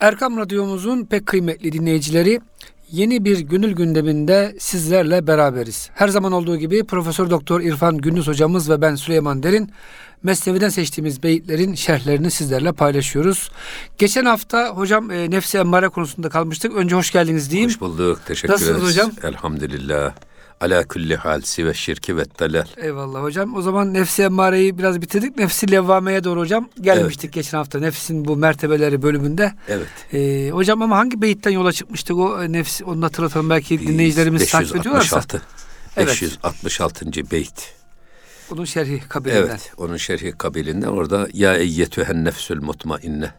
Erkam Radyomuzun pek kıymetli dinleyicileri yeni bir gönül gündeminde sizlerle beraberiz. Her zaman olduğu gibi Profesör Doktor İrfan Gündüz hocamız ve ben Süleyman Derin Mesnevi'den seçtiğimiz beyitlerin şerhlerini sizlerle paylaşıyoruz. Geçen hafta hocam e, nefsi emmare konusunda kalmıştık. Önce hoş geldiniz diyeyim. Hoş bulduk. Teşekkür Nasılsınız ederiz. hocam? Elhamdülillah. Ala kulli hal sive şirki ve dalal. Eyvallah hocam. O zaman nefsi emmareyi biraz bitirdik. Nefsi levvameye doğru hocam gelmiştik geçen hafta. Nefsin bu mertebeleri bölümünde. Evet. Ee, hocam ama hangi beyitten yola çıkmıştık o e, nefsi onu hatırlatalım belki dinleyicilerimiz takip ediyorlarsa. 566. Evet. 566. beyt. Onun şerhi kabilinden. Evet. Onun şerhi kabilinden orada ya eyyetühen nefsül mutmainne.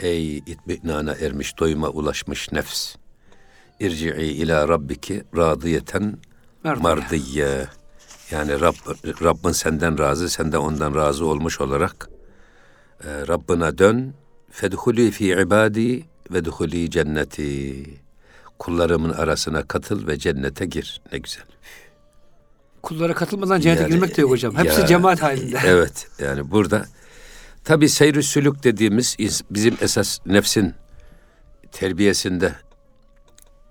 Ey itminana ermiş, doyuma ulaşmış nefs. İrci'i ila rabbiki radiyeten Merdiye. mardiye. Yani Rab, Rabbin senden razı, sen de ondan razı olmuş olarak e, Rabbına dön. Fedhuli fi ibadi ve duhuli cenneti. Kullarımın arasına katıl ve cennete gir. Ne güzel. Kullara katılmadan cennete Yani, girmek de yok hocam. Hepsi ya, cemaat halinde. Evet yani burada tabi seyr sülük dediğimiz bizim esas nefsin terbiyesinde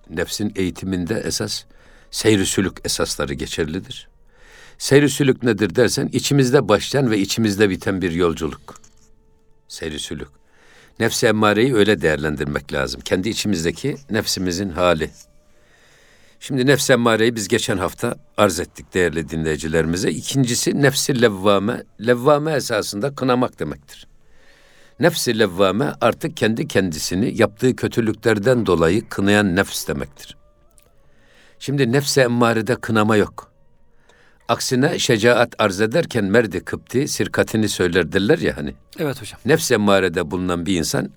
nefsin eğitiminde esas seyr sülük esasları geçerlidir. Seyr sülük nedir dersen içimizde başlayan ve içimizde biten bir yolculuk. Seyr sülük. Nefsi emmareyi öyle değerlendirmek lazım. Kendi içimizdeki nefsimizin hali. Şimdi nefs emmareyi biz geçen hafta arz ettik değerli dinleyicilerimize. İkincisi nefsi levvame. Levvame esasında kınamak demektir. Nefsi levvame artık kendi kendisini yaptığı kötülüklerden dolayı kınayan nefs demektir. Şimdi nefse emmarede kınama yok. Aksine şecaat arz ederken merdi kıpti sirkatini söyler derler ya hani. Evet hocam. Nefs emmarede bulunan bir insan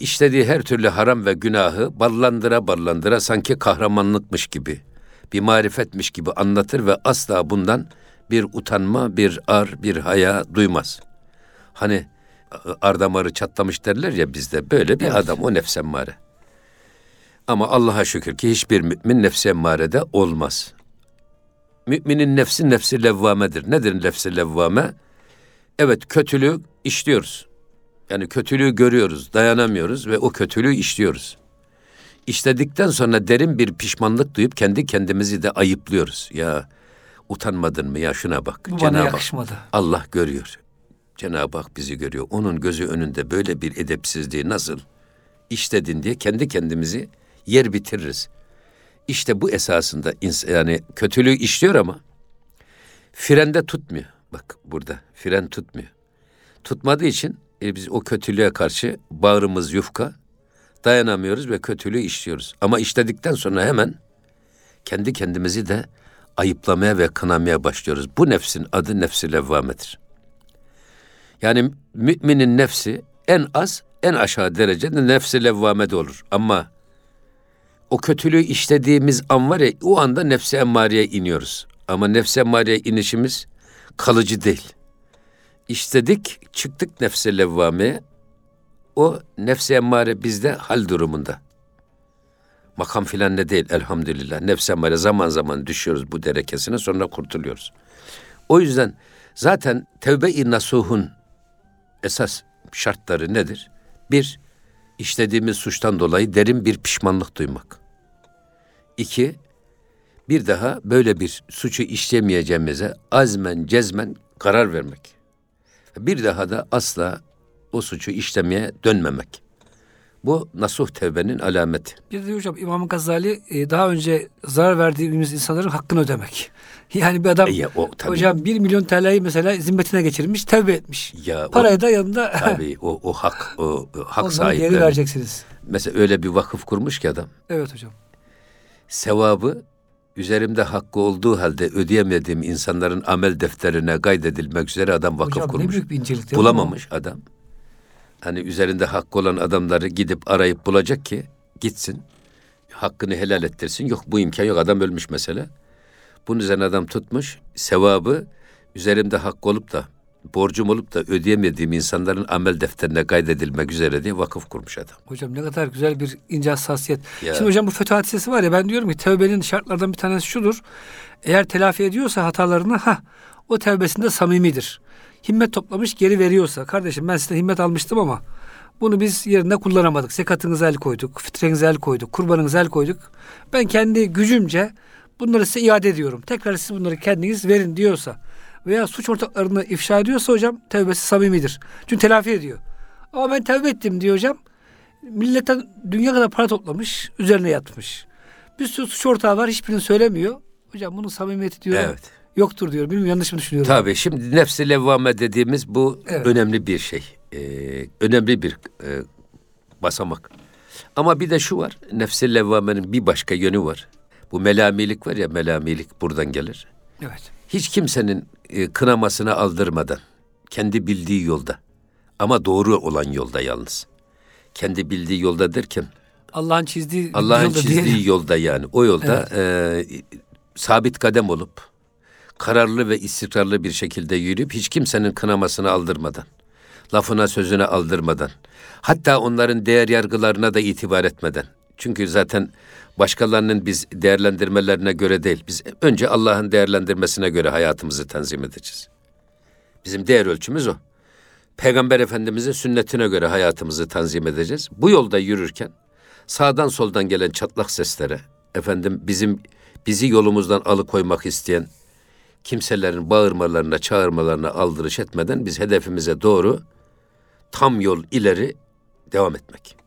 işlediği her türlü haram ve günahı ballandıra ballandıra sanki kahramanlıkmış gibi, bir marifetmiş gibi anlatır ve asla bundan bir utanma, bir ar, bir haya duymaz. Hani ar damarı çatlamış derler ya bizde böyle bir Evet. adam o nefs emmare. Ama Allah'a şükür ki hiçbir mümin nefs emmarede olmaz. Müminin nefsi nefsi levvamedir. Nedir nefsi levvame? Evet kötülüğü işliyoruz. Yani kötülüğü görüyoruz, dayanamıyoruz ve o kötülüğü işliyoruz. İşledikten sonra derin bir pişmanlık duyup kendi kendimizi de ayıplıyoruz. Ya utanmadın mı ya şuna bak. Bu bana Cenab-ı Hak, yakışmadı. Allah görüyor. Cenab-ı Hak bizi görüyor. Onun gözü önünde böyle bir edepsizliği nasıl işledin diye kendi kendimizi yer bitiririz. İşte bu esasında ins- yani kötülüğü işliyor ama frende tutmuyor. Bak burada fren tutmuyor. Tutmadığı için e, biz o kötülüğe karşı bağrımız yufka, dayanamıyoruz ve kötülüğü işliyoruz. Ama işledikten sonra hemen kendi kendimizi de ayıplamaya ve kınamaya başlıyoruz. Bu nefsin adı nefsi levvamedir. Yani müminin nefsi en az, en aşağı derecede nefsi levvamede olur. Ama o kötülüğü işlediğimiz an var ya, o anda nefsi emmareye iniyoruz. Ama nefsi emmareye inişimiz kalıcı değil. İşledik, çıktık nefse levvameye. O nefse emmare bizde hal durumunda. Makam filan ne değil elhamdülillah. Nefse emmare zaman zaman düşüyoruz bu derekesine sonra kurtuluyoruz. O yüzden zaten tevbe-i nasuhun esas şartları nedir? Bir, işlediğimiz suçtan dolayı derin bir pişmanlık duymak. İki, bir daha böyle bir suçu işlemeyeceğimize azmen cezmen karar vermek. Bir daha da asla o suçu işlemeye dönmemek. Bu nasuh tevbenin alameti. Bir de hocam İmam Gazali e, daha önce zarar verdiğimiz insanların hakkını ödemek. Yani bir adam E ya o tabii. hocam 1 milyon TL'yi mesela zimmetine geçirmiş, tevbe etmiş. Ya o- Parayı da yanında Tabii o, o hak, o, o hak onları geri sahipleri. vereceksiniz. Mesela öyle bir vakıf kurmuş ki adam. Evet hocam. Sevabı üzerimde hakkı olduğu halde ödeyemediğim insanların amel defterine kaydedilmek üzere adam vakıf hocam ne kurmuş. büyük bir incelik Bulamamış adam. Hani üzerinde hakkı olan adamları gidip arayıp bulacak ki gitsin. Hakkını helal ettirsin. Yok bu imkan yok. Adam ölmüş mesela. Bunun üzerine adam tutmuş. Sevabı üzerimde hakkı olup da borcum olup da ödeyemediğim insanların amel defterine kaydedilmek üzere diye vakıf kurmuş adam. Hocam ne kadar güzel bir ince hassasiyet. Ya. Şimdi hocam bu FETÖ hadisesi var ya ben diyorum ki tevbenin şartlardan bir tanesi şudur. Eğer telafi ediyorsa hatalarını ha o tevbesinde samimidir. Himmet toplamış geri veriyorsa kardeşim ben sizden himmet almıştım ama Bunu biz yerinde kullanamadık. Zekatınıza el koyduk, fitrenize el koyduk, kurbanınıza el koyduk. Ben kendi gücümce bunları size iade ediyorum. Tekrar siz bunları kendiniz verin diyorsa veya suç ortaklarını ifşa ediyorsa hocam tevbesi samimidir. Çünkü telafi ediyor. Ama ben tevbe ettim diyor hocam. Milletten dünya kadar para toplamış, üzerine yatmış. Bir sürü suç ortağı var, hiçbirini söylemiyor. Hocam bunun samimiyeti diyor. Evet. Yoktur diyor. Bilmiyorum yanlış mı düşünüyorum? Tabii şimdi nefsi levvame dediğimiz bu Evet. önemli bir şey. Ee, önemli bir e, basamak. Ama bir de şu var. Nefsi levvamenin bir başka yönü var. Bu melamilik var ya melamilik buradan gelir. Evet. Hiç kimsenin e, kınamasını aldırmadan kendi bildiği yolda ama doğru olan yolda yalnız. Kendi bildiği yolda derken Allah'ın çizdiği Allah'ın yolda çizdiği diyelim. yolda yani o yolda e, sabit kadem olup kararlı ve istikrarlı bir şekilde yürüyüp hiç kimsenin kınamasını aldırmadan, lafına sözüne aldırmadan, hatta onların değer yargılarına da itibar etmeden. Çünkü zaten başkalarının biz değerlendirmelerine göre değil, biz önce Allah'ın değerlendirmesine göre hayatımızı tanzim edeceğiz. Bizim değer ölçümüz o. Peygamber Efendimiz'in sünnetine göre hayatımızı tanzim edeceğiz. Bu yolda yürürken sağdan soldan gelen çatlak seslere, efendim bizim bizi yolumuzdan alıkoymak isteyen kimselerin bağırmalarına, çağırmalarına aldırış etmeden biz hedefimize doğru tam yol ileri devam etmek.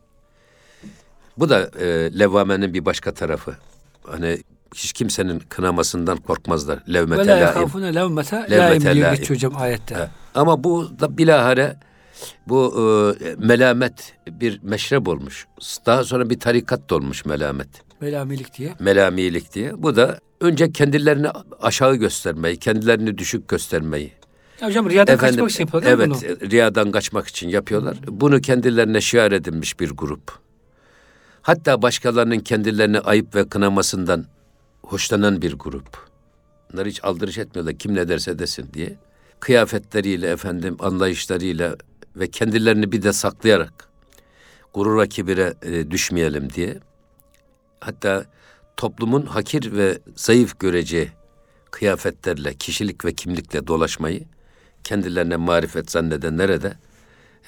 Bu da e, levvamenin bir başka tarafı. Hani hiç kimsenin kınamasından korkmazlar. Ve Levmete la laim. yekafune levmete laim diye geçiyor hocam ayette. Evet. Ama bu da bilahare bu e, melamet bir meşrep olmuş. Daha sonra bir tarikat da olmuş melamet. Velamilik diye. Melamilik diye. Bu da önce kendilerini aşağı göstermeyi, kendilerini düşük göstermeyi. Ya hocam riyadan kaçmak için yapıyorlar evet, bunu? riyadan kaçmak için yapıyorlar. Bunu kendilerine şiar edinmiş bir grup. Hatta başkalarının kendilerini ayıp ve kınamasından hoşlanan bir grup. Bunlar hiç aldırış etmiyorlar kim ne derse desin diye. Kıyafetleriyle efendim anlayışlarıyla ve kendilerini bir de saklayarak gurura kibire e, düşmeyelim diye. Hatta toplumun hakir ve zayıf göreceği kıyafetlerle, kişilik ve kimlikle dolaşmayı kendilerine marifet zannedenlere de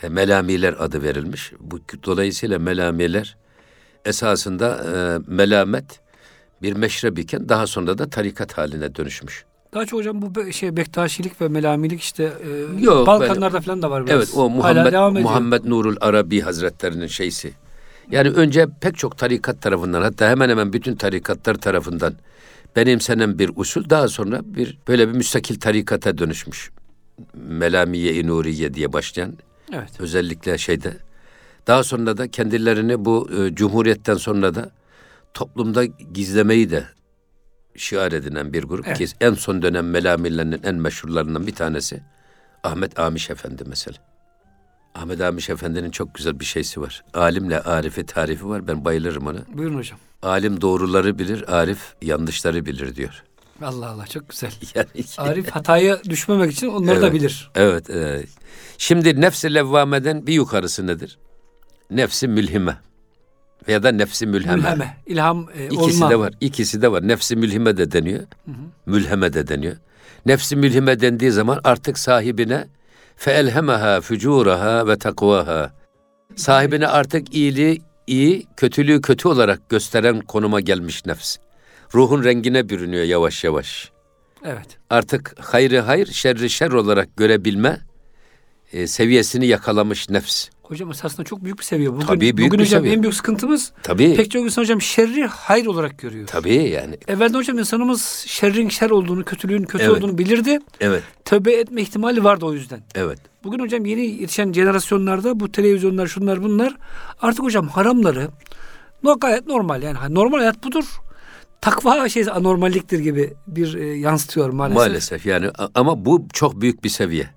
e, melamiler adı verilmiş. Bu dolayısıyla melamiler esasında e, melamet bir meşrep iken daha sonra da tarikat haline dönüşmüş. Daha çok hocam bu be- şey Bektaşilik ve melamilik işte e, Yok, Balkanlarda falan da var biraz. Evet o Muhammed. Muhammed Nurul Arabi Hazretlerinin şeysi. Yani önce pek çok tarikat tarafından hatta hemen hemen bütün tarikatlar tarafından benimsenen bir usul daha sonra bir böyle bir müstakil tarikata dönüşmüş. Melamiye-i Nuriye diye başlayan Evet. özellikle şeyde. Daha sonra da kendilerini bu e, cumhuriyetten sonra da toplumda gizlemeyi de şiar edinen bir grup Evet. ki en son dönem melamillerinin en meşhurlarından bir tanesi Ahmet Amiş Efendi mesela. Ahmet Amiş Efendi'nin çok güzel bir şeysi var. Alimle Arif'i tarifi var. Ben bayılırım ona. Buyurun hocam. Alim doğruları bilir, Arif yanlışları bilir diyor. Allah Allah çok güzel. Yani Arif hataya düşmemek için onları da Evet. bilir. Evet, evet. Şimdi nefsi levvameden bir yukarısı nedir? Nefsi mülhime. Veya da nefsi mülheme. Mülheme, ilham e, İkisi olma. de var. İkisi de var. Nefsi mülhime de deniyor. Mülheme de deniyor. Nefsi mülhime dendiği zaman artık sahibine feelhemeha fücuraha ve takvaha. Sahibine artık iyiliği iyi, kötülüğü kötü olarak gösteren konuma gelmiş nefs. Ruhun rengine bürünüyor yavaş yavaş. Evet. Artık hayrı hayır, şerri şer olarak görebilme e, seviyesini yakalamış nefs. Hocam esasında çok büyük bir seviye. Bugün, Tabii büyük bugün bir hocam seviye. en büyük sıkıntımız Tabii, pek çok insan hocam şerri hayır olarak görüyor. tabii yani. Evvelden hocam insanımız şerrin şer olduğunu, kötülüğün kötü Evet. olduğunu bilirdi. Evet, Tövbe etme ihtimali vardı o yüzden. evet. Bugün hocam yeni yetişen jenerasyonlarda bu televizyonlar şunlar bunlar artık hocam haramları no, gayet normal yani Ha, normal hayat budur. Takva şey anormalliktir gibi bir e, yansıtıyor maalesef. Maalesef yani a- ama bu çok büyük bir seviye.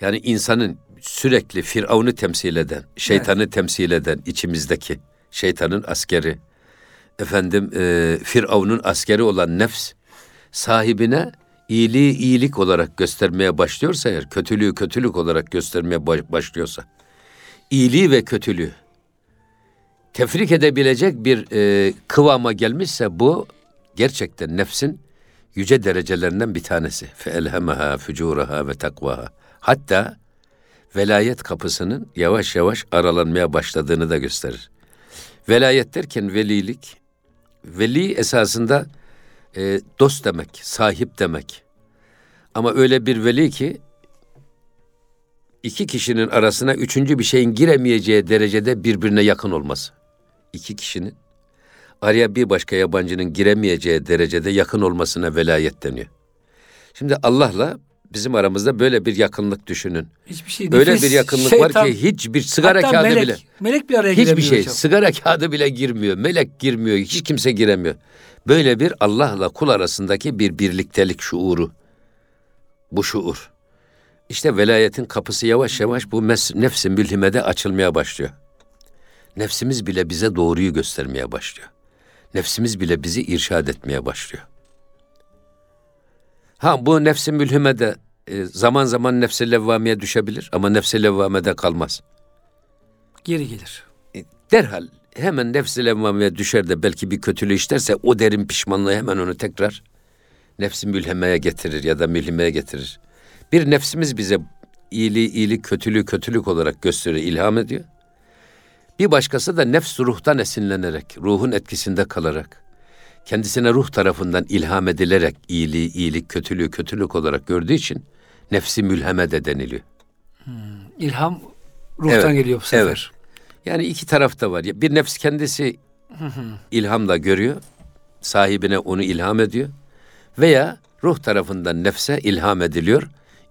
Yani insanın sürekli Firavun'u temsil eden, şeytanı temsil eden içimizdeki şeytanın askeri, efendim e, Firavun'un askeri olan nefs sahibine iyiliği iyilik olarak göstermeye başlıyorsa eğer, kötülüğü kötülük olarak göstermeye ba- başlıyorsa, iyiliği ve kötülüğü tefrik edebilecek bir e, kıvama gelmişse bu gerçekten nefsin yüce derecelerinden bir tanesi. Feelhemaha fucuraha ve takvaha. Hatta velayet kapısının yavaş yavaş aralanmaya başladığını da gösterir. Velayet derken velilik, veli esasında e, dost demek, sahip demek. Ama öyle bir veli ki iki kişinin arasına üçüncü bir şeyin giremeyeceği derecede birbirine yakın olması. İki kişinin araya bir başka yabancının giremeyeceği derecede yakın olmasına velayet deniyor. Şimdi Allah'la bizim aramızda böyle bir yakınlık düşünün. Hiçbir şey Böyle nefis, bir yakınlık şeytan, var ki hiçbir sigara kağıdı melek, bile. Melek bir araya Hiçbir giremiyor şey, hocam. sigara kağıdı bile girmiyor, melek girmiyor, hiç kimse giremiyor. Böyle bir Allah'la kul arasındaki bir birliktelik şuuru. Bu şuur. İşte velayetin kapısı yavaş yavaş bu mes- nefsin mülhimede açılmaya başlıyor. Nefsimiz bile bize doğruyu göstermeye başlıyor. Nefsimiz bile bizi irşad etmeye başlıyor. Ha bu nefsi mülhimede e, zaman zaman nefsi levvameye düşebilir ama nefsi levvamede kalmaz. Geri gelir. E, derhal hemen nefsi levvameye düşer de belki bir kötülüğü işlerse o derin pişmanlığı hemen onu tekrar nefsi mülhemeye getirir ya da mülhimeye getirir. Bir nefsimiz bize iyiliği iyilik, kötülüğü kötülük olarak gösteriyor, ilham ediyor. Bir başkası da nefs ruhtan esinlenerek, ruhun etkisinde kalarak, kendisine ruh tarafından ilham edilerek iyiliği iyilik, kötülüğü kötülük olarak gördüğü için nefsi mülheme de deniliyor. İlham ruhtan Evet, geliyor bu sefer. evet. Yani iki taraf da var. Bir nefs kendisi ilhamla görüyor. Sahibine onu ilham ediyor. Veya ruh tarafından nefse ilham ediliyor.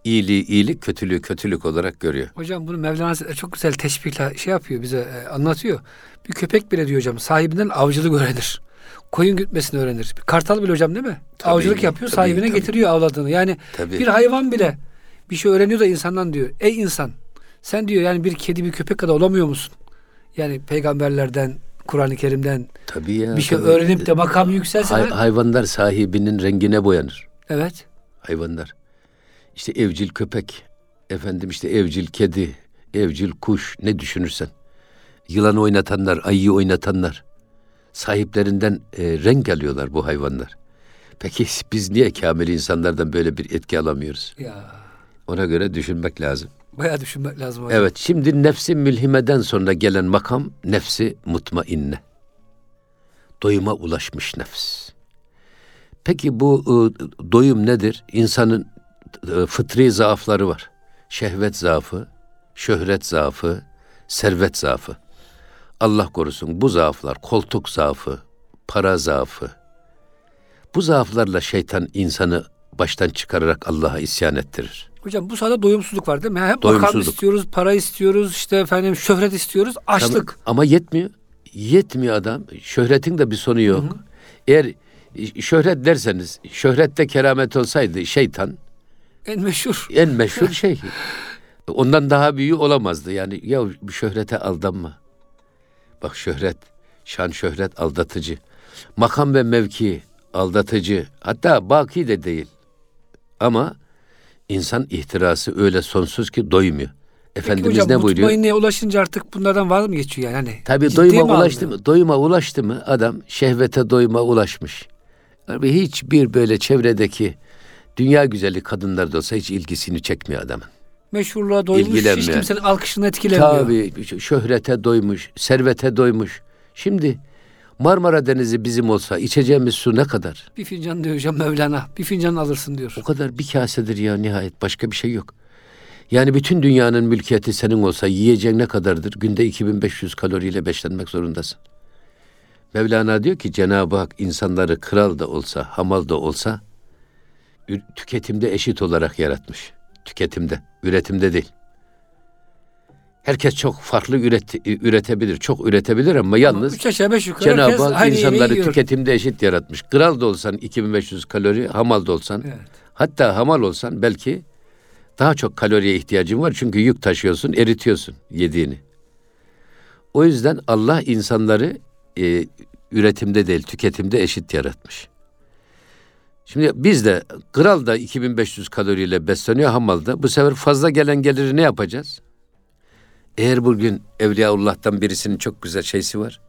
İyiliği iyilik, kötülüğü kötülük olarak görüyor. Hocam bunu Mevlana Hazretleri çok güzel teşbihle şey yapıyor bize e, anlatıyor. Bir köpek bile diyor hocam sahibinden avcılık öğrenir. Koyun gütmesini öğrenir. Kartal bile hocam değil mi? Tabii, avcılık yapıyor tabii, sahibine tabii. getiriyor avladığını. Yani Tabii. bir hayvan bile bir şey öğreniyor da insandan diyor. Ey insan sen diyor yani bir kedi bir köpek kadar olamıyor musun? Yani peygamberlerden Kur'an-ı Kerim'den Tabii ya. bir şey tabii. öğrenip de makam yükselse Hay- hayvanlar sahibinin rengine boyanır. evet. Hayvanlar. İşte evcil köpek, efendim işte evcil kedi, evcil kuş ne düşünürsen. Yılan oynatanlar, ayıyı oynatanlar. Sahiplerinden e, renk alıyorlar bu hayvanlar. Peki biz niye kamil insanlardan böyle bir etki alamıyoruz? Ya Ona göre düşünmek lazım. bayağı düşünmek lazım hocam. Evet şimdi nefsi mülhimeden sonra gelen makam nefsi mutmainne. Doyuma ulaşmış nefs. Peki bu e, doyum nedir? İnsanın e, fıtri zaafları var. Şehvet zaafı, şöhret zaafı, servet zaafı. Allah korusun bu zaaflar, koltuk zaafı, para zaafı. Bu zaaflarla şeytan insanı baştan çıkararak Allah'a isyan ettirir. Hocam bu sırada doyumsuzluk var değil mi? Hep makam Doyumsuzluk. istiyoruz, para istiyoruz, işte efendim şöhret istiyoruz, açlık. Tabii, ama yetmiyor. Yetmiyor adam. Şöhretin de bir sonu yok. Eğer şöhret derseniz, şöhrette keramet olsaydı şeytan En meşhur. en meşhur şey. Ondan daha büyüğü olamazdı. Yani ya şöhrete aldanma. Bak şöhret, şan şöhret aldatıcı. Makam ve mevki aldatıcı. Hatta baki de değil. Ama insan ihtirası öyle sonsuz ki doymuyor. Efendimiz Peki hocam ne buyuruyor? mutmainneye ulaşınca artık bunlardan var mı geçiyor yani? Hani Tabii doyuma mi ulaştı mı? Doyuma ulaştı mı adam şehvete doyuma ulaşmış. Tabii hiçbir böyle çevredeki dünya güzeli kadınlar da olsa hiç ilgisini çekmiyor adamın. Meşhurluğa doymuş, hiç kimsenin alkışını etkilemiyor. Tabii şöhrete doymuş, servete doymuş. Şimdi Marmara Denizi bizim olsa içeceğimiz su ne kadar? Bir fincan diyor hocam Mevlana. Bir fincan alırsın diyor. O kadar bir kasedir ya nihayet başka bir şey yok. Yani bütün dünyanın mülkiyeti senin olsa yiyeceğin ne kadardır? Günde 2500 kaloriyle beslenmek zorundasın. Mevlana diyor ki Cenab-ı Hak insanları kral da olsa, hamal da olsa tüketimde eşit olarak yaratmış. Tüketimde, üretimde değil. Herkes çok farklı üret, üretebilir, çok üretebilir ama yalnız Üç aşağı beş yukarı herkes Cenab-ı Hak insanları tüketimde eşit yaratmış. Kral da olsan 2500 kalori, hamal da olsan Evet. Hatta hamal olsan belki daha çok kaloriye ihtiyacın var. Çünkü yük taşıyorsun, eritiyorsun yediğini. O yüzden Allah insanları e, üretimde değil, tüketimde eşit yaratmış. Şimdi biz de kral da 2500 kaloriyle besleniyor hamal da. Bu sefer fazla gelen geliri ne yapacağız? Eğer bugün Evliyaullah'tan birisinin çok güzel şeysi var.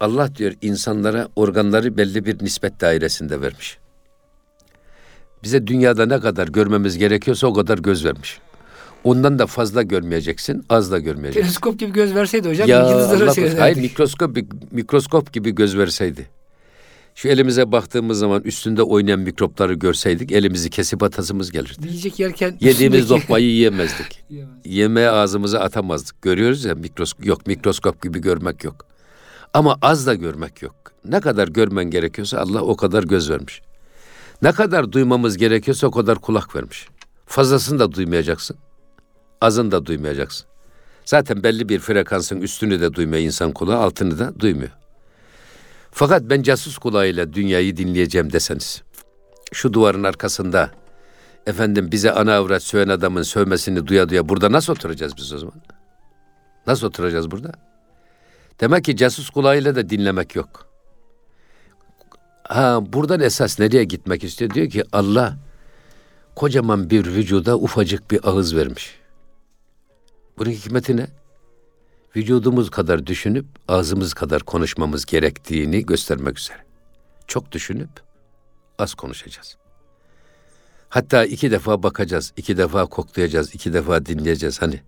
Allah diyor insanlara organları belli bir nispet dairesinde vermiş. Bize dünyada ne kadar görmemiz gerekiyorsa o kadar göz vermiş. Ondan da fazla görmeyeceksin, az da görmeyeceksin. Teleskop gibi göz verseydi hocam Ya korusun. seyrederdik. Hayır mikroskop mikroskop gibi göz verseydi. Şu elimize baktığımız zaman üstünde oynayan mikropları görseydik elimizi kesip atasımız gelirdi. Yiyecek yerken Yediğimiz üstündeki- lokmayı yiyemezdik. Yiyemez. Yemeği ağzımıza atamazdık. Görüyoruz ya mikroskop yok mikroskop gibi görmek yok. Ama az da görmek yok. Ne kadar görmen gerekiyorsa Allah o kadar göz vermiş. Ne kadar duymamız gerekiyorsa o kadar kulak vermiş. Fazlasını da duymayacaksın. Azını da duymayacaksın. Zaten belli bir frekansın üstünü de duymuyor insan kulağı, altını da duymuyor. Fakat ben casus kulağıyla dünyayı dinleyeceğim deseniz, şu duvarın arkasında efendim bize ana avrat söven adamın sövmesini duya duya burada nasıl oturacağız biz o zaman? Nasıl oturacağız burada? Demek ki casus kulağıyla da dinlemek yok. Ha buradan esas nereye gitmek istiyor? Diyor ki Allah kocaman bir vücuda ufacık bir ağız vermiş. Bunun hikmeti ne? Vücudumuz kadar düşünüp ağzımız kadar konuşmamız gerektiğini göstermek üzere. Çok düşünüp az konuşacağız. Hatta iki defa bakacağız, iki defa koklayacağız, iki defa dinleyeceğiz. Hani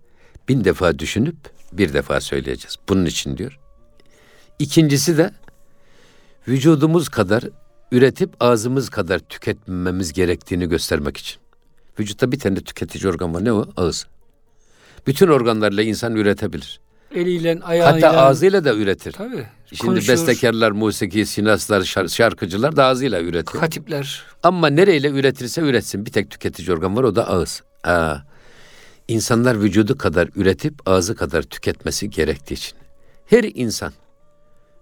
bin defa düşünüp bir defa söyleyeceğiz. Bunun için diyor. İkincisi de vücudumuz kadar üretip ağzımız kadar tüketmemiz gerektiğini göstermek için. Vücutta bir tane tüketici organ var. Ne o? Ağız. Bütün organlarla insan üretebilir. Eliyle, ayağıyla. Hatta ağzıyla da üretir. Tabii. Şimdi konuşuyor. bestekarlar, musiki, sinaslar, şar- şarkıcılar da ağzıyla üretiyor. Hatipler. Ama nereyle üretirse üretsin bir tek tüketici organ var o da ağız. Aa, insanlar vücudu kadar üretip ağzı kadar tüketmesi gerektiği için. Her insan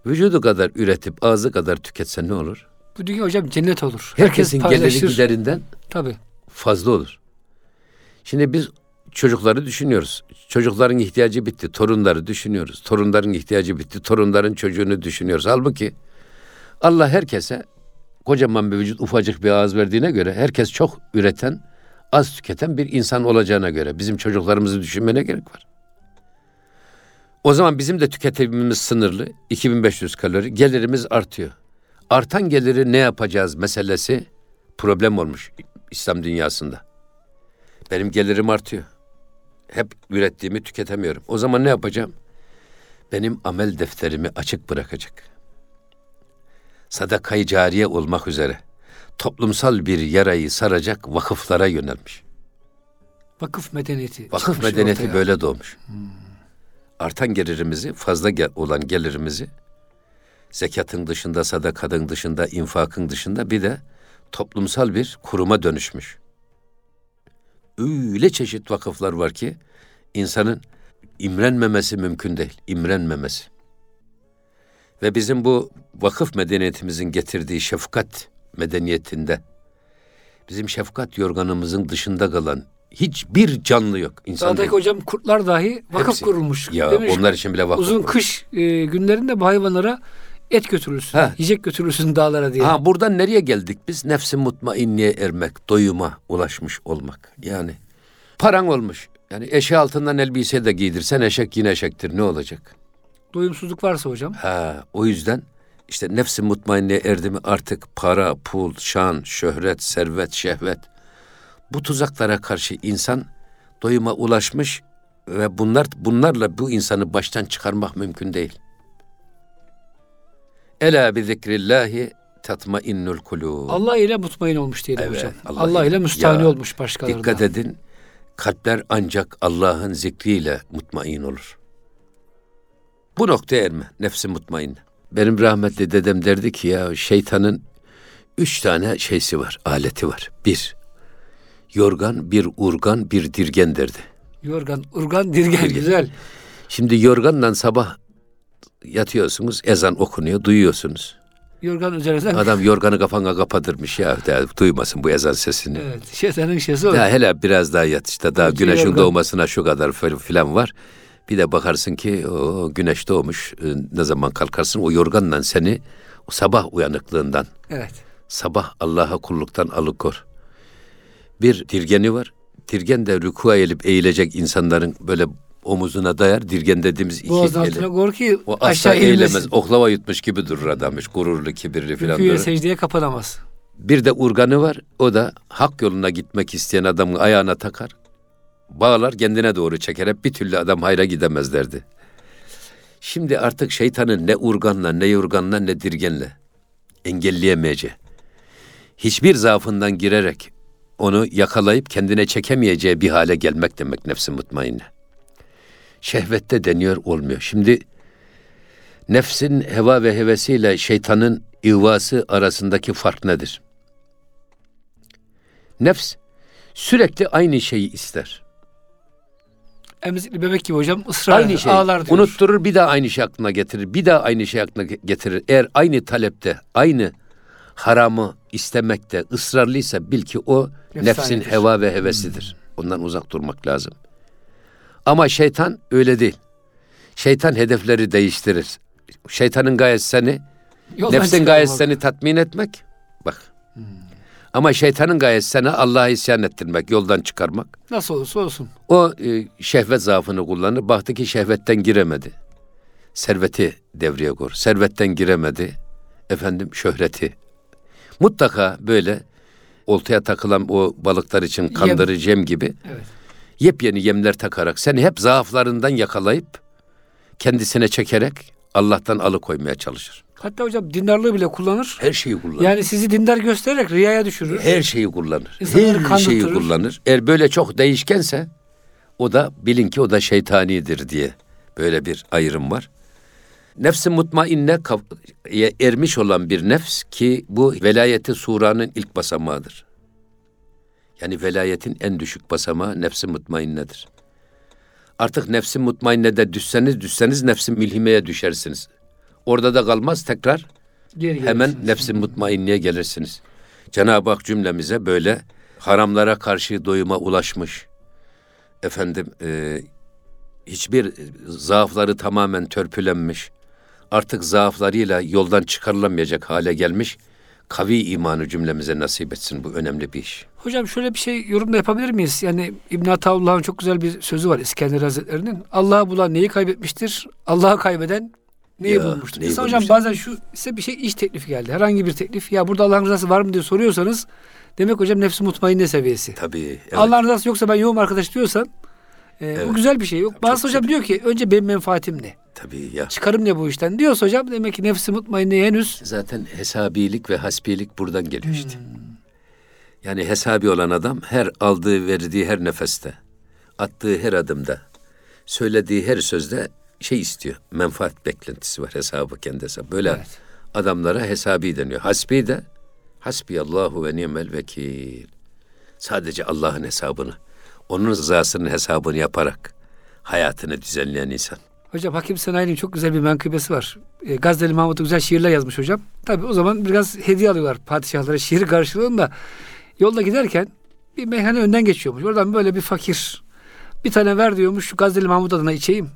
vücudu kadar üretip ağzı kadar tüketse ne olur? Bu dünya hocam cennet olur. Herkesin Herkes geliri giderinden Tabii. fazla olur. Şimdi biz çocukları düşünüyoruz. Çocukların ihtiyacı bitti. Torunları düşünüyoruz. Torunların ihtiyacı bitti. Torunların çocuğunu düşünüyoruz. Halbuki Allah herkese kocaman bir vücut ufacık bir ağız verdiğine göre herkes çok üreten, az tüketen bir insan olacağına göre bizim çocuklarımızı düşünmene gerek var. O zaman bizim de tüketimimiz sınırlı. 2500 kalori. Gelirimiz artıyor. Artan geliri ne yapacağız meselesi problem olmuş İslam dünyasında. Benim gelirim artıyor. Hep ürettiğimi tüketemiyorum. O zaman ne yapacağım? Benim amel defterimi açık bırakacak. Sadakayı cariye olmak üzere toplumsal bir yarayı saracak vakıflara yönelmiş. Vakıf medeniyeti. Vakıf medeniyeti ortaya. böyle doğmuş. Artan gelirimizi, fazla gel- olan gelirimizi zekatın dışında, sadakadın dışında, infakın dışında bir de toplumsal bir kuruma dönüşmüş. Öyle çeşit vakıflar var ki insanın imrenmemesi mümkün değil. İmrenmemesi. Ve bizim bu vakıf medeniyetimizin getirdiği şefkat medeniyetinde bizim şefkat yorganımızın dışında kalan hiçbir canlı yok. İnsan Dağdaki değil. hocam kurtlar dahi vakıf Hepsi. kurulmuş. Ya mi? onlar için bile vakıf Uzun var. kış e, günlerinde bu hayvanlara et götürülsün. Ha. Yiyecek götürülsün dağlara diye. Ha buradan nereye geldik biz? Nefsi mutmainniye ermek, doyuma ulaşmış olmak. Yani paran olmuş. Yani eşe altından elbise de giydirsen eşek yine eşektir. Ne olacak? Doyumsuzluk varsa hocam. Ha o yüzden işte nefsi mutmainniye erdi mi artık para, pul, şan, şöhret, servet, şehvet bu tuzaklara karşı insan doyuma ulaşmış ve bunlar bunlarla bu insanı baştan çıkarmak mümkün değil. Ela bi zikrillahi tatmainnul kulub. Allah ile mutmain olmuş diyelim Evet, hocam. Allah Allah, ile. ile müstahni Ya, olmuş başkalarına. Dikkat edin. Kalpler ancak Allah'ın zikriyle mutmain olur. Bu noktaya erme. Nefsi mutmain. Benim rahmetli dedem derdi ki ya şeytanın üç tane şeysi var, aleti var. Bir, yorgan, bir urgan, bir dirgen derdi. Yorgan, urgan, dirgen güzel. Şimdi yorganla sabah yatıyorsunuz, ezan okunuyor, duyuyorsunuz. Yorgan üzerinden. Adam yorganı kafana kapatırmış ya, ya duymasın bu ezan sesini. Evet. Şeytanın şeysi o. Ya hele biraz daha yat işte daha Önce güneşin yorgan. doğmasına şu kadar fil- filan var. Bir de bakarsın ki o güneş doğmuş e, ne zaman kalkarsın o yorganla seni o sabah uyanıklığından Evet. sabah Allah'a kulluktan alıkor. Bir dirgeni var. Dirgen de rükûa eğilip eğilecek insanların böyle omuzuna dayar. Dirgen dediğimiz iki Boğazın eli. altına ki O asla aşağı eğilemez. eğilmesin. Oklava yutmuş gibi durur adammış. Gururlu, kibirli filan. Rüküye durur. secdeye kapanamaz. Bir de urganı var. O da hak yoluna gitmek isteyen adamın ayağına takar. bağlar kendine doğru çeker. Hep bir türlü adam hayra gidemezlerdi. Şimdi artık şeytanın ne urganla, ne yorganla, ne dirgenle engelleyemeyeceği, hiçbir zaafından girerek onu yakalayıp kendine çekemeyeceği bir hale gelmek demek nefsi mutmainne. Şehvette deniyor olmuyor. Şimdi nefsin heva ve hevesiyle şeytanın ihvası arasındaki fark nedir? Nefs sürekli aynı şeyi ister. Emzikli bebek gibi hocam ısrar Aynı eder, şey. ağlar diyor. Unutturur bir daha aynı şey aklına getirir. Bir daha aynı şey aklına getirir. Eğer aynı talepte, aynı haramı istemekte ısrarlıysa bil ki o nefsin heva ve hevesidir. Ondan uzak durmak lazım. Ama şeytan öyle değil. Şeytan hedefleri değiştirir. Şeytanın gayesi seni, Yoldan nefsin gayesi çıkarmak. seni tatmin etmek. Bak. Ama şeytanın gayesi sana Allah'a isyan ettirmek, yoldan çıkarmak. Nasıl olursa olsun. O e, şehvet zaafını kullanır. Baktı ki şehvetten giremedi. Serveti devreye kur. Servetten giremedi. Efendim şöhreti. Mutlaka böyle oltaya takılan o balıklar için kandırıcı yem gibi Evet. Yepyeni yemler takarak seni hep zaaflarından yakalayıp kendisine çekerek Allah'tan alıkoymaya çalışır. Hatta hocam dindarlığı bile kullanır. Her şeyi kullanır. Yani sizi dindar göstererek riyaya düşürür. Her şeyi kullanır. İnsanları Her şeyi kullanır. Eğer böyle çok değişkense o da bilin ki o da şeytanidir diye böyle bir ayrım var. Nefsi mutmainne ermiş olan bir nefs ki bu velayeti suranın ilk basamağıdır. Yani velayetin en düşük basamağı nefsi mutmainnedir. Artık nefsi mutmainnede düşseniz düşseniz nefsi mülhimeye düşersiniz. Orada da kalmaz tekrar Geri hemen nefsi mutmainliğe gelirsiniz. Cenab-ı Hak cümlemize böyle haramlara karşı doyuma ulaşmış, efendim e, hiçbir zaafları tamamen törpülenmiş, artık zaaflarıyla yoldan çıkarılamayacak hale gelmiş, kavi imanı cümlemize nasip etsin bu önemli bir iş. Hocam şöyle bir şey yorum da yapabilir miyiz? Yani İbn Ataullah'ın çok güzel bir sözü var İskender Hazretleri'nin. Allah'ı bulan neyi kaybetmiştir? Allah'ı kaybeden neyi Ya, bulmuştur? neyi hocam bazen şu size bir şey iş teklifi geldi. Herhangi bir teklif. Ya burada Allah'ın rızası var mı diye soruyorsanız demek hocam nefsi mutmainne seviyesi. Tabii. evet. Allah'ın rızası yoksa ben yoğum arkadaş diyorsan e, Evet. bu güzel bir şey. Yok. Bazı hocam diyor ki önce benim menfaatim ne? Tabii ya. Çıkarım ne bu işten? Diyorsa hocam demek ki nefsi mutmainne henüz Zaten hesabilik ve hasbilik buradan geliyor işte. Yani hesabi olan adam her aldığı verdiği her nefeste, attığı her adımda, söylediği her sözde şey istiyor. Menfaat beklentisi var hesabı kendi hesabı. Böyle Evet. adamlara hesabi deniyor. Hasbi de hasbiyallahu ve ni'mel vekil. Sadece Allah'ın hesabını, onun rızasının hesabını yaparak hayatını düzenleyen insan. Hocam Hakim Senayi'nin çok güzel bir menkıbesi var. E, Gazneli Mahmut'u güzel şiirler yazmış hocam. Tabii o zaman biraz hediye alıyorlar padişahlara şiir karşılığında. Yolda giderken bir meyhane önden geçiyormuş. Oradan böyle bir fakir bir tane ver diyormuş şu Gazneli Mahmut adına içeyim.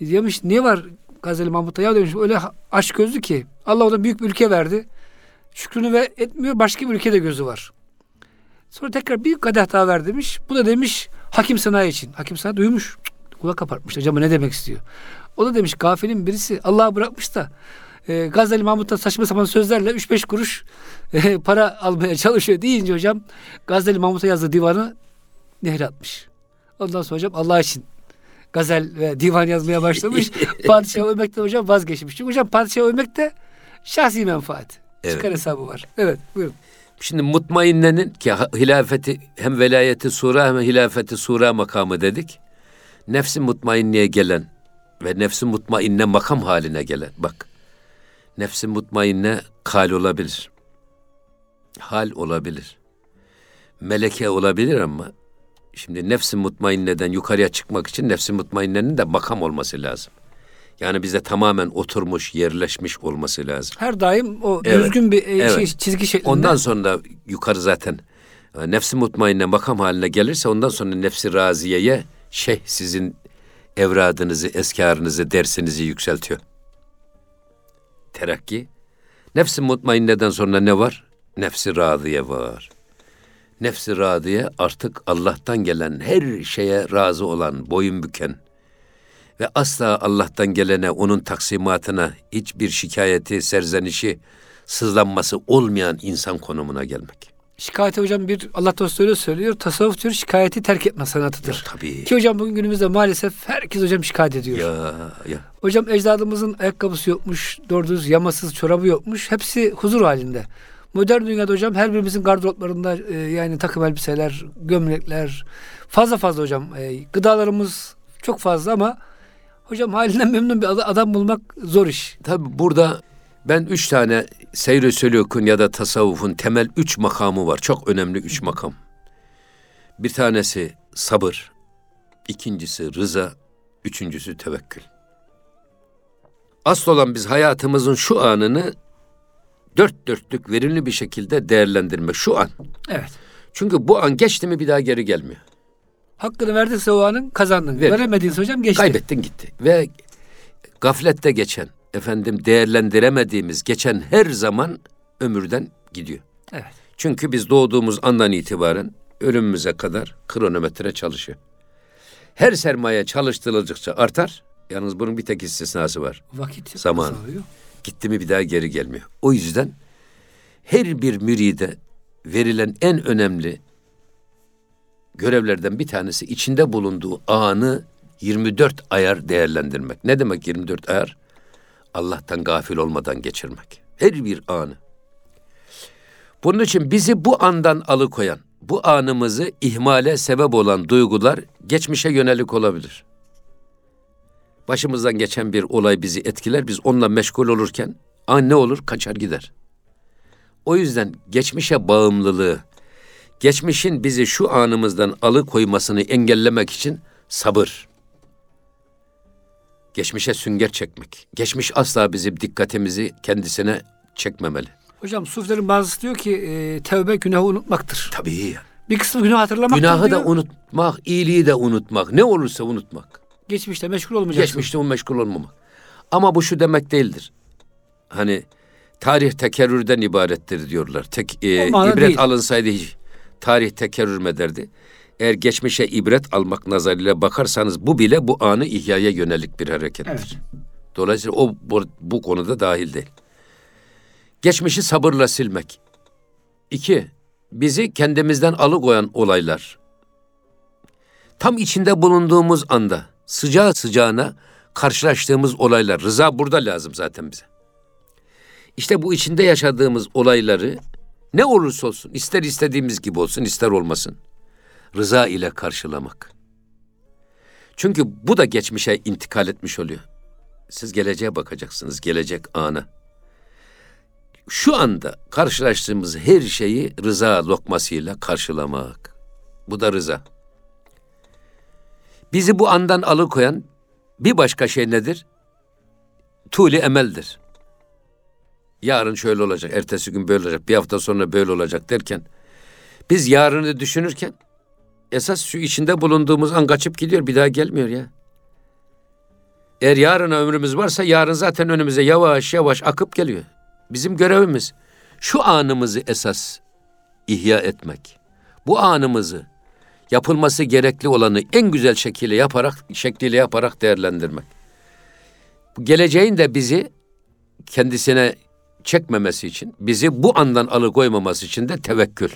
Diyormuş niye var Gazneli Mahmut'a? Ya demiş öyle aç gözlü ki Allah ona büyük bir ülke verdi. Şükrünü ve etmiyor başka bir ülkede gözü var. Sonra tekrar bir kadeh daha ver demiş. Bu da demiş Hakim Sanayi için. Hakim Sanayi duymuş. Kulak kapartmış. Acaba ne demek istiyor? O da demiş gafilin birisi Allah'a bırakmış da e, Gazali Mahmut'tan saçma sapan sözlerle 3-5 kuruş e, para almaya çalışıyor deyince hocam Gazali Mahmut'a yazdığı divanı nehre atmış. Ondan sonra hocam Allah için gazel ve divan yazmaya başlamış. padişahı övmekten hocam vazgeçmiş. Çünkü hocam padişahı övmek de şahsi menfaat. Evet. Çıkar hesabı var. Evet buyurun. Şimdi mutmainnenin ki hilafeti hem velayeti sura hem hilafeti sura makamı dedik. Nefsi mutmainneye gelen ve nefsi mutmainne makam haline gelen. Bak. Nefsi mutmainne kal olabilir. Hal olabilir. Meleke olabilir ama şimdi nefsi mutmainneden yukarıya çıkmak için nefsi mutmainnenin de makam olması lazım. Yani bize tamamen oturmuş, yerleşmiş olması lazım. Her daim o Evet. düzgün bir e, Evet. şey, çizgi şeklinde. Ondan sonra yukarı zaten e, nefsi mutmainne makam haline gelirse ondan sonra nefsi raziyeye şeyh sizin evradınızı, eskarınızı, dersinizi yükseltiyor. Terakki. Nefsi mutmainneden sonra ne var? Nefsi radiye var. Nefsi radiye artık Allah'tan gelen her şeye razı olan, boyun büken ve asla Allah'tan gelene, onun taksimatına hiçbir şikayeti, serzenişi, sızlanması olmayan insan konumuna gelmek. Şikayeti hocam bir Allah dostu öyle söylüyor. Tasavvuf diyor şikayeti terk etme sanatıdır. Tabii. Ki hocam bugün günümüzde maalesef herkes hocam şikayet ediyor. Ya ya. Hocam ecdadımızın ayakkabısı yokmuş, doğru düz yamasız çorabı yokmuş. Hepsi huzur halinde. Modern dünyada hocam her birimizin gardıroplarında e, yani takım elbiseler, gömlekler fazla fazla hocam. E, gıdalarımız çok fazla ama hocam halinden memnun bir ad- adam bulmak zor iş. Tabi burada ben üç tane seyr-i sülûkün ya da tasavvufun temel üç makamı var. Çok önemli üç makam. Bir tanesi sabır, ikincisi rıza, üçüncüsü tevekkül. Asıl olan biz hayatımızın şu anını dört dörtlük verimli bir şekilde değerlendirmek. Şu an. Evet. Çünkü bu an geçti mi bir daha geri gelmiyor. Hakkını verdiyse o anın kazandın. Ver. Veremediyse hocam geçti. Kaybettin gitti. Ve gaflette geçen, efendim değerlendiremediğimiz geçen her zaman ömürden gidiyor. Evet. Çünkü biz doğduğumuz andan itibaren ölümümüze kadar kronometre çalışıyor. Her sermaye çalıştırıldıkça artar. Yalnız bunun bir tek istisnası var. Vakit Zaman. Gitti mi bir daha geri gelmiyor. O yüzden her bir müride verilen en önemli görevlerden bir tanesi içinde bulunduğu anı 24 ayar değerlendirmek. Ne demek 24 ayar? Allah'tan gafil olmadan geçirmek. Her bir anı. Bunun için bizi bu andan alıkoyan, bu anımızı ihmale sebep olan duygular geçmişe yönelik olabilir. Başımızdan geçen bir olay bizi etkiler, biz onunla meşgul olurken an ne olur? Kaçar gider. O yüzden geçmişe bağımlılığı, geçmişin bizi şu anımızdan alıkoymasını engellemek için sabır. Geçmişe sünger çekmek. Geçmiş asla bizim dikkatimizi kendisine çekmemeli. Hocam sufilerin bazısı diyor ki e, tevbe günahı unutmaktır. Tabii. Bir kısmı günahı hatırlamaktır Günahı diyor. da unutmak, iyiliği de unutmak. Ne olursa unutmak. Geçmişte meşgul olmayacaksın. Geçmişte meşgul olmamak. Ama bu şu demek değildir. Hani tarih tekerrürden ibarettir diyorlar. Tek e, ibret değil. alınsaydı hiç tarih tekerrür mü derdi? Eğer geçmişe ibret almak nazarıyla bakarsanız bu bile bu anı ihyaya yönelik bir harekettir. Evet. Dolayısıyla o bu, bu konuda dahil değil. Geçmişi sabırla silmek. İki, bizi kendimizden alıkoyan olaylar. Tam içinde bulunduğumuz anda sıcağı sıcağına karşılaştığımız olaylar. Rıza burada lazım zaten bize. İşte bu içinde yaşadığımız olayları ne olursa olsun, ister istediğimiz gibi olsun, ister olmasın. Rıza ile karşılamak. Çünkü bu da geçmişe intikal etmiş oluyor. Siz geleceğe bakacaksınız, gelecek ana. Şu anda karşılaştığımız her şeyi rıza lokmasıyla karşılamak. Bu da rıza. Bizi bu andan alıkoyan bir başka şey nedir? Tuli emeldir. Yarın şöyle olacak, ertesi gün böyle olacak, bir hafta sonra böyle olacak derken biz yarını düşünürken esas şu içinde bulunduğumuz an kaçıp gidiyor, bir daha gelmiyor ya. Eğer yarına ömrümüz varsa yarın zaten önümüze yavaş yavaş akıp geliyor. Bizim görevimiz şu anımızı esas ihya etmek. Bu anımızı yapılması gerekli olanı en güzel şekilde yaparak şekliyle yaparak değerlendirmek. Bu Geleceğin de bizi kendisine çekmemesi için, bizi bu andan alıkoymaması için de tevekkül.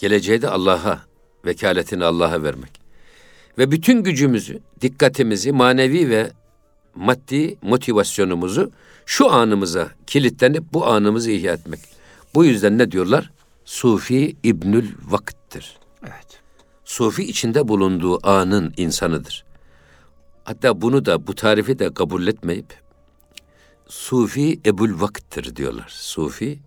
Geleceği de Allah'a, vekaletini Allah'a vermek. Ve bütün gücümüzü, dikkatimizi, manevi ve maddi motivasyonumuzu şu anımıza kilitlenip bu anımızı ihya etmek. Bu yüzden ne diyorlar? Sufi İbnül Vakit'tir. Evet. Sufi içinde bulunduğu anın insanıdır. Hatta bunu da bu tarifi de kabul etmeyip Sufi Ebul Vakit'tir diyorlar. Sufi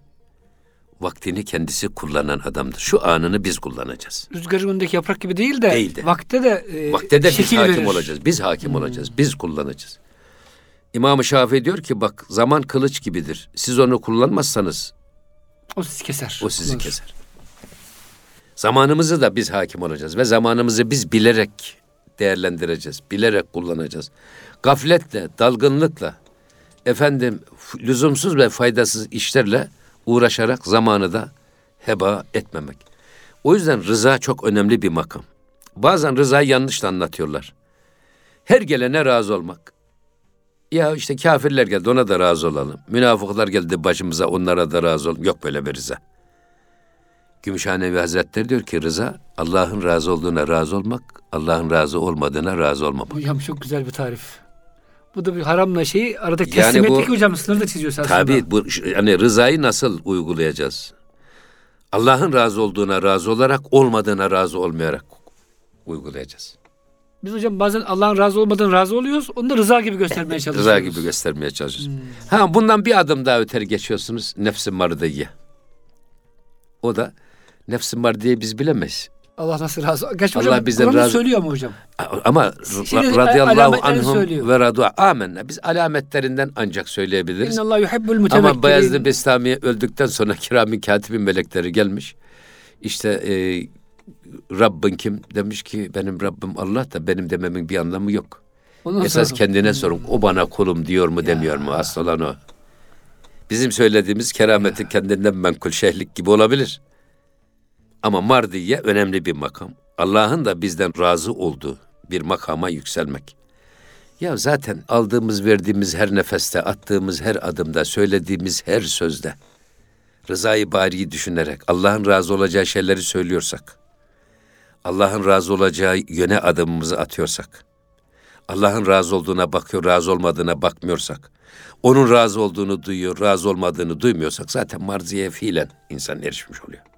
vaktini kendisi kullanan adamdır. Şu anını biz kullanacağız. Rüzgarın önündeki yaprak gibi değil de, Değil de. vakte de, e, Vakte de biz şekil hakim verir. olacağız. Biz hakim olacağız. Biz kullanacağız. İmam-ı Şafii diyor ki bak zaman kılıç gibidir. Siz onu kullanmazsanız O sizi keser. o sizi Kullanır. keser. Zamanımızı da biz hakim olacağız ve zamanımızı biz bilerek değerlendireceğiz. Bilerek kullanacağız. Gafletle, dalgınlıkla, efendim lüzumsuz ve faydasız işlerle uğraşarak zamanı da heba etmemek. O yüzden rıza çok önemli bir makam. Bazen rızayı yanlış da anlatıyorlar. Her gelene razı olmak. Ya işte kafirler geldi ona da razı olalım. Münafıklar geldi başımıza onlara da razı olalım. Yok böyle bir rıza. Gümüşhanevi Hazretleri diyor ki rıza Allah'ın razı olduğuna razı olmak, Allah'ın razı olmadığına razı olmamak. Hocam çok güzel bir tarif. Bu da bir haramla şeyi aradaki Yani bu- teslimiyetlik hocam sınırı da çiziyor aslında. Tabii bu yani rızayı nasıl uygulayacağız? Allah'ın razı olduğuna razı olarak, olmadığına razı olmayarak uygulayacağız. Biz hocam bazen Allah'ın razı olmadığını razı oluyoruz. Onu da rıza gibi göstermeye çalışıyoruz. Rıza gibi göstermeye çalışıyoruz. Ha bundan bir adım daha öteri geçiyorsunuz nefs-i mardiye. O da nefs-i mardiye biz bilemeyiz. Allah nasıl razı Gerçi Allah hocam bizden Kur'an'da razı- söylüyor mu hocam? Ama Şimdi ra- radıyallahu anhum söylüyor. ve radu amenna. Biz alametlerinden ancak söyleyebiliriz. İnna Allah yuhibbul Ama mutevekkilin. Bayezid Bestami öldükten sonra kiramin katibin melekleri gelmiş. İşte e, Rabbin kim? Demiş ki benim Rabbim Allah da benim dememin bir anlamı yok. Ondan Esas sonra- kendine sorun. O bana kulum diyor mu demiyor mu? Asıl olan o. Bizim söylediğimiz kerameti kendinden menkul şehlik gibi olabilir. Ama mardiye önemli bir makam. Allah'ın da bizden razı olduğu bir makama yükselmek. Ya zaten aldığımız, verdiğimiz her nefeste, attığımız her adımda, söylediğimiz her sözde rızayı bariyi düşünerek Allah'ın razı olacağı şeyleri söylüyorsak, Allah'ın razı olacağı yöne adımımızı atıyorsak, Allah'ın razı olduğuna bakıyor, razı olmadığına bakmıyorsak, onun razı olduğunu duyuyor, razı olmadığını duymuyorsak zaten marziye fiilen insan erişmiş oluyor.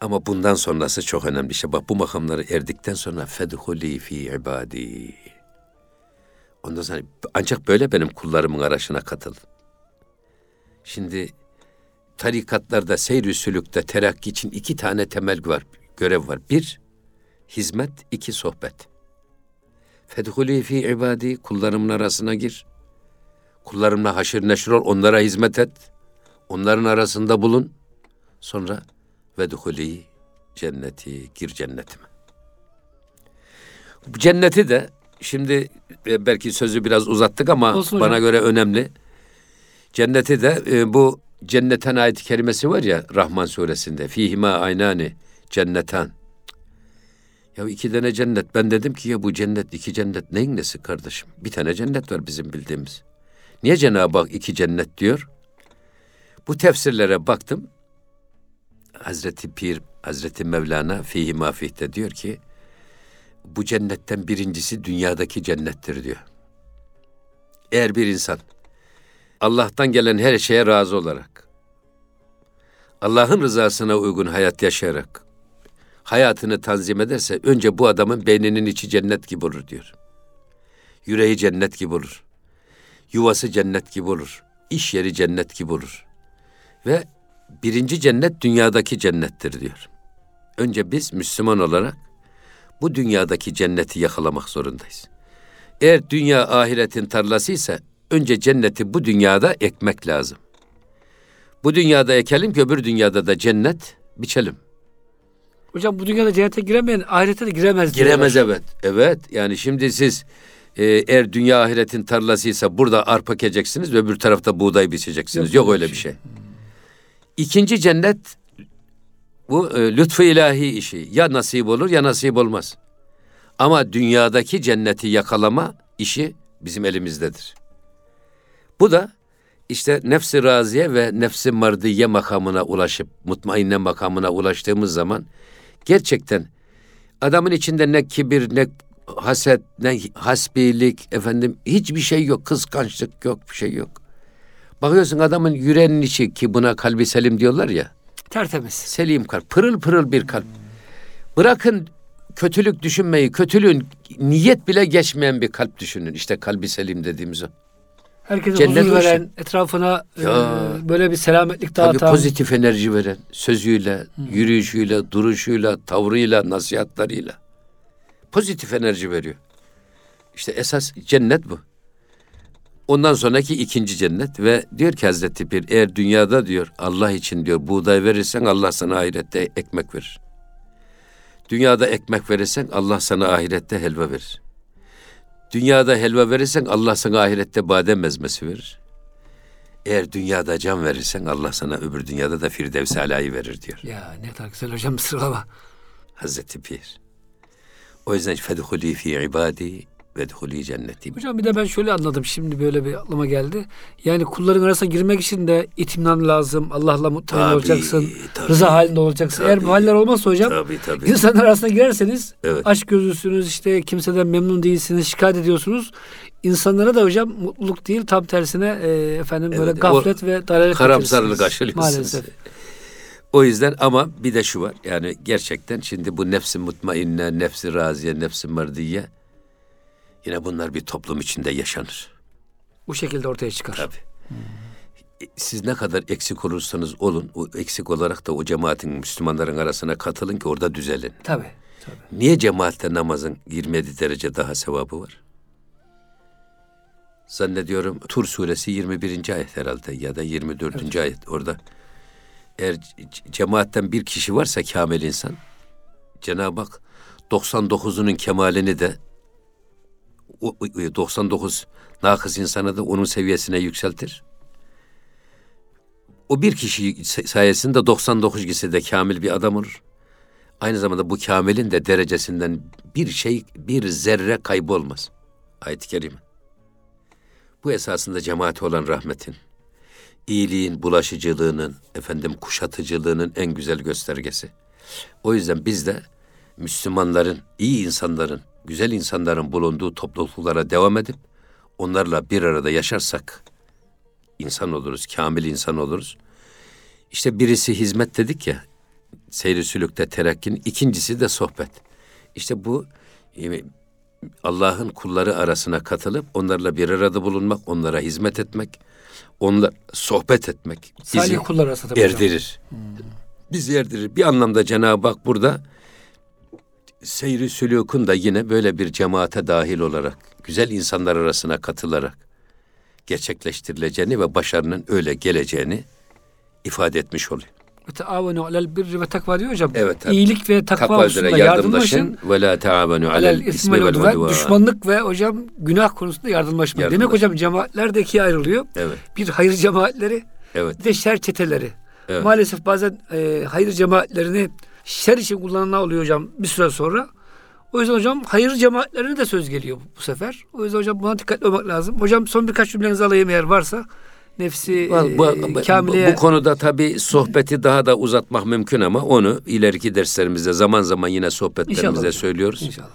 Ama bundan sonrası çok önemli. İşte bak bu makamları erdikten sonra fedhuli fi ibadi. Ondan sonra ancak böyle benim kullarımın arasına katıl. Şimdi tarikatlarda seyr-i sülükte terakki için iki tane temel var, görev var. Bir, hizmet, iki sohbet. Fedhuli fi ibadi, kullarımın arasına gir. Kullarımla haşır neşir ol, onlara hizmet et. Onların arasında bulun. Sonra ve duhuli cenneti, gir cennetime. Cenneti de şimdi e, belki sözü biraz uzattık ama Olsun bana hocam. göre önemli. Cenneti de e, bu cennetten ayet kelimesi var ya Rahman suresinde. Fihima aynani cennetan. Ya iki tane cennet. Ben dedim ki ya bu cennet iki cennet neyin nesi kardeşim? Bir tane cennet var bizim bildiğimiz. Niye Cenab-ı Hak iki cennet diyor? Bu tefsirlere baktım. Hazreti Pir, Hazreti Mevlana fihi mafihte diyor ki bu cennetten birincisi dünyadaki cennettir diyor. Eğer bir insan Allah'tan gelen her şeye razı olarak Allah'ın rızasına uygun hayat yaşayarak hayatını tanzim ederse önce bu adamın beyninin içi cennet gibi olur diyor. Yüreği cennet gibi olur. Yuvası cennet gibi olur. İş yeri cennet gibi olur. Ve birinci cennet dünyadaki cennettir diyor. Önce biz Müslüman olarak bu dünyadaki cenneti yakalamak zorundayız. Eğer dünya ahiretin tarlasıysa önce cenneti bu dünyada ekmek lazım. Bu dünyada ekelim ki öbür dünyada da cennet biçelim. Hocam bu dünyada cennete giremeyen ahirete de giremez. Giremez diyorlar. evet. Evet yani şimdi siz e, eğer dünya ahiretin tarlasıysa burada arpa ekeceksiniz ve öbür tarafta buğday biçeceksiniz. Yok, öyle bir şey. İkinci cennet bu e, lütfu ilahi işi. Ya nasip olur ya nasip olmaz. Ama dünyadaki cenneti yakalama işi bizim elimizdedir. Bu da işte nefsi raziye ve nefsi mardiye makamına ulaşıp mutmainne makamına ulaştığımız zaman gerçekten adamın içinde ne kibir ne haset ne hasbilik efendim hiçbir şey yok kıskançlık yok bir şey yok. Bakıyorsun adamın yüreğinin içi ki buna kalbi selim diyorlar ya. Tertemiz. Selim kalp, pırıl pırıl bir kalp. Bırakın kötülük düşünmeyi, kötülüğün niyet bile geçmeyen bir kalp düşünün. İşte kalbi selim dediğimiz o. Herkese Cennet huzur veren, etrafına e, Ya. böyle bir selametlik Tabii dağıtan. pozitif enerji veren, sözüyle, yürüyüşüyle, duruşuyla, tavrıyla, nasihatlarıyla. Pozitif enerji veriyor. İşte esas cennet bu. Ondan sonraki ikinci cennet ve diyor ki Hazreti Pir eğer dünyada diyor Allah için diyor buğday verirsen Allah sana ahirette ekmek verir. Dünyada ekmek verirsen Allah sana ahirette helva verir. Dünyada helva verirsen Allah sana ahirette badem ezmesi verir. Eğer dünyada can verirsen Allah sana öbür dünyada da Firdevs alayı verir diyor Ya ne kadar güzel hocam sıralama. Hazreti Pir. O yüzden fedhuli fi ibadi ve dhuli cenneti. Hocam bir de ben şöyle anladım şimdi böyle bir aklıma geldi. Yani kulların arasına girmek için de itimnan lazım. Allah'la mutmain Tabii, olacaksın. tabii. Rıza halinde olacaksın. Eğer Tabii. bu haller olmazsa hocam Tabii tabii. insanlar arasına girerseniz Evet. aşk gözlüsünüz işte kimseden memnun değilsiniz şikayet ediyorsunuz. İnsanlara da hocam mutluluk değil tam tersine e, efendim böyle Evet, o gaflet ve dalalet Karamsarlık aşılıyorsunuz. Maalesef. O yüzden ama bir de şu var. Yani gerçekten şimdi bu nefsi mutmainne, nefsi raziye, nefsi merdiye yine bunlar bir toplum içinde yaşanır. Bu şekilde ortaya çıkar. Tabii. E, Siz ne kadar eksik olursanız olun, o eksik olarak da o cemaatin Müslümanların arasına katılın ki orada düzelin. Tabii. tabii. Niye cemaatte namazın 27 derece daha sevabı var? Zannediyorum Tur suresi 21. ayet herhalde ya da 24. ayet orada. Eğer cemaatten bir kişi varsa kamil insan, Cenab-ı Hak 99'unun kemalini de 99 nakıs insanı da onun seviyesine yükseltir. O bir kişi say- sayesinde 99 kişi de kamil bir adam olur. Aynı zamanda bu kamilin de derecesinden bir şey, bir zerre kaybolmaz. Ayet-i Kerime. Bu esasında cemaate olan rahmetin, iyiliğin bulaşıcılığının, efendim kuşatıcılığının en güzel göstergesi. O yüzden biz de Müslümanların, iyi insanların, güzel insanların bulunduğu topluluklara devam edip onlarla bir arada yaşarsak insan oluruz, kamil insan oluruz. İşte birisi hizmet dedik ya, seyri sülükte terakkin, ikincisi de sohbet. İşte bu e, Allah'ın kulları arasına katılıp onlarla bir arada bulunmak, onlara hizmet etmek, onlar sohbet etmek Salih bizi kullar arasında erdirir. Bizi erdirir. Bir anlamda Cenab-ı Hak burada seyri sülükün da yine böyle bir cemaate dahil olarak, güzel insanlar arasına katılarak gerçekleştirileceğini ve başarının öyle geleceğini ifade etmiş oluyor. Ve teavenu alel birri ve takva diyor hocam. Evet, tabii. İyilik ve takva, Takva üzere yardımlaşın. ve la taavenu Alel ismi vel ve udvan. düşmanlık ve hocam günah konusunda yardımlaşma. Demek Yardımlaşma. hocam cemaatler de ikiye ayrılıyor. Evet, Bir hayır cemaatleri evet. bir de şer çeteleri. Evet. Maalesef bazen e, hayır cemaatlerini şer için kullananlar oluyor hocam bir süre sonra. O yüzden hocam hayır cemaatlerine de söz geliyor bu sefer. O yüzden hocam buna dikkatli olmak lazım. Hocam son birkaç cümlenizi alayım eğer varsa. Nefsi Bu, e, bu, bu- kamileye bu konuda tabii sohbeti daha da uzatmak mümkün ama onu ileriki derslerimizde zaman zaman yine sohbetlerimizde İnşallah söylüyoruz. inşallah.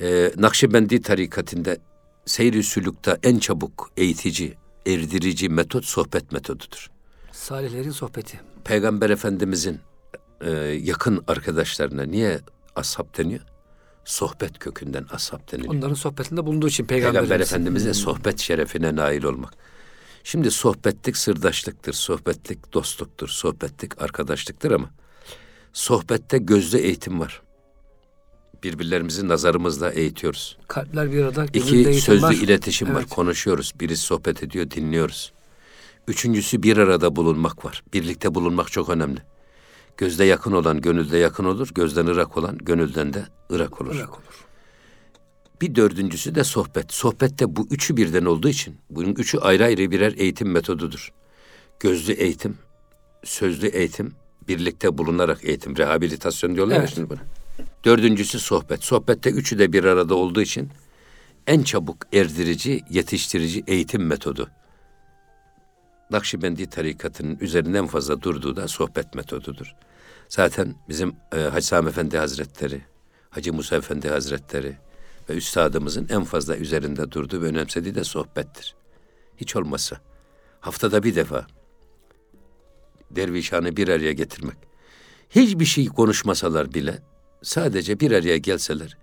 Ee, Nakşibendi tarikatinde seyri sülükte en çabuk eğitici, erdirici metot sohbet metodudur. Salihlerin sohbeti. Peygamber Efendimizin e, yakın arkadaşlarına niye ashab deniyor? Sohbet kökünden ashab deniliyor. Onların sohbetinde bulunduğu için Peygamber peygamberimiz. Efendimiz'e sohbet şerefine nail olmak. Şimdi sohbetlik sırdaşlıktır, sohbetlik dostluktur, sohbetlik arkadaşlıktır ama sohbette gözde eğitim var. Birbirlerimizi nazarımızla eğitiyoruz. Kalpler bir arada. İki sözlü var. iletişim var, Evet. konuşuyoruz. Birisi sohbet ediyor, dinliyoruz. Üçüncüsü bir arada bulunmak var. Birlikte bulunmak çok önemli. Gözde yakın olan gönülde yakın olur, gözden ırak olan gönülden de ırak olur. Bırak olur. Bir dördüncüsü de sohbet. Sohbette bu üçü birden olduğu için bunun üçü ayrı ayrı birer eğitim metodudur. Gözlü eğitim, sözlü eğitim, birlikte bulunarak eğitim, rehabilitasyon diyorlar Evet. şimdi buna. Dördüncüsü sohbet. Sohbette üçü de bir arada olduğu için en çabuk erdirici, yetiştirici eğitim metodu. Nakşibendi tarikatının üzerinde en fazla durduğu da sohbet metodudur. Zaten bizim e, Hacı Sami Efendi Hazretleri, Hacı Musa Efendi Hazretleri ve üstadımızın en fazla üzerinde durduğu ve önemsediği de sohbettir. Hiç olmazsa haftada bir defa dervişhanı bir araya getirmek. Hiçbir şey konuşmasalar bile sadece bir araya gelseler,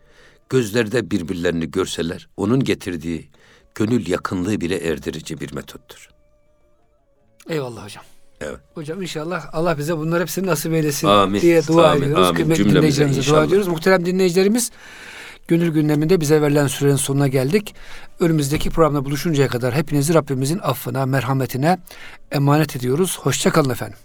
gözlerde birbirlerini görseler, onun getirdiği gönül yakınlığı bile erdirici bir metottur. Eyvallah hocam. Evet. Hocam inşallah Allah bize bunları hepsini nasip eylesin Amin. diye dua Amin. ediyoruz. Amin. Kıymetli dinleyicilerimize dua inşallah. ediyoruz. Muhterem dinleyicilerimiz Gönül gündeminde bize verilen sürenin sonuna geldik. Önümüzdeki programda buluşuncaya kadar hepinizi Rabbimizin affına, merhametine emanet ediyoruz. Hoşçakalın efendim.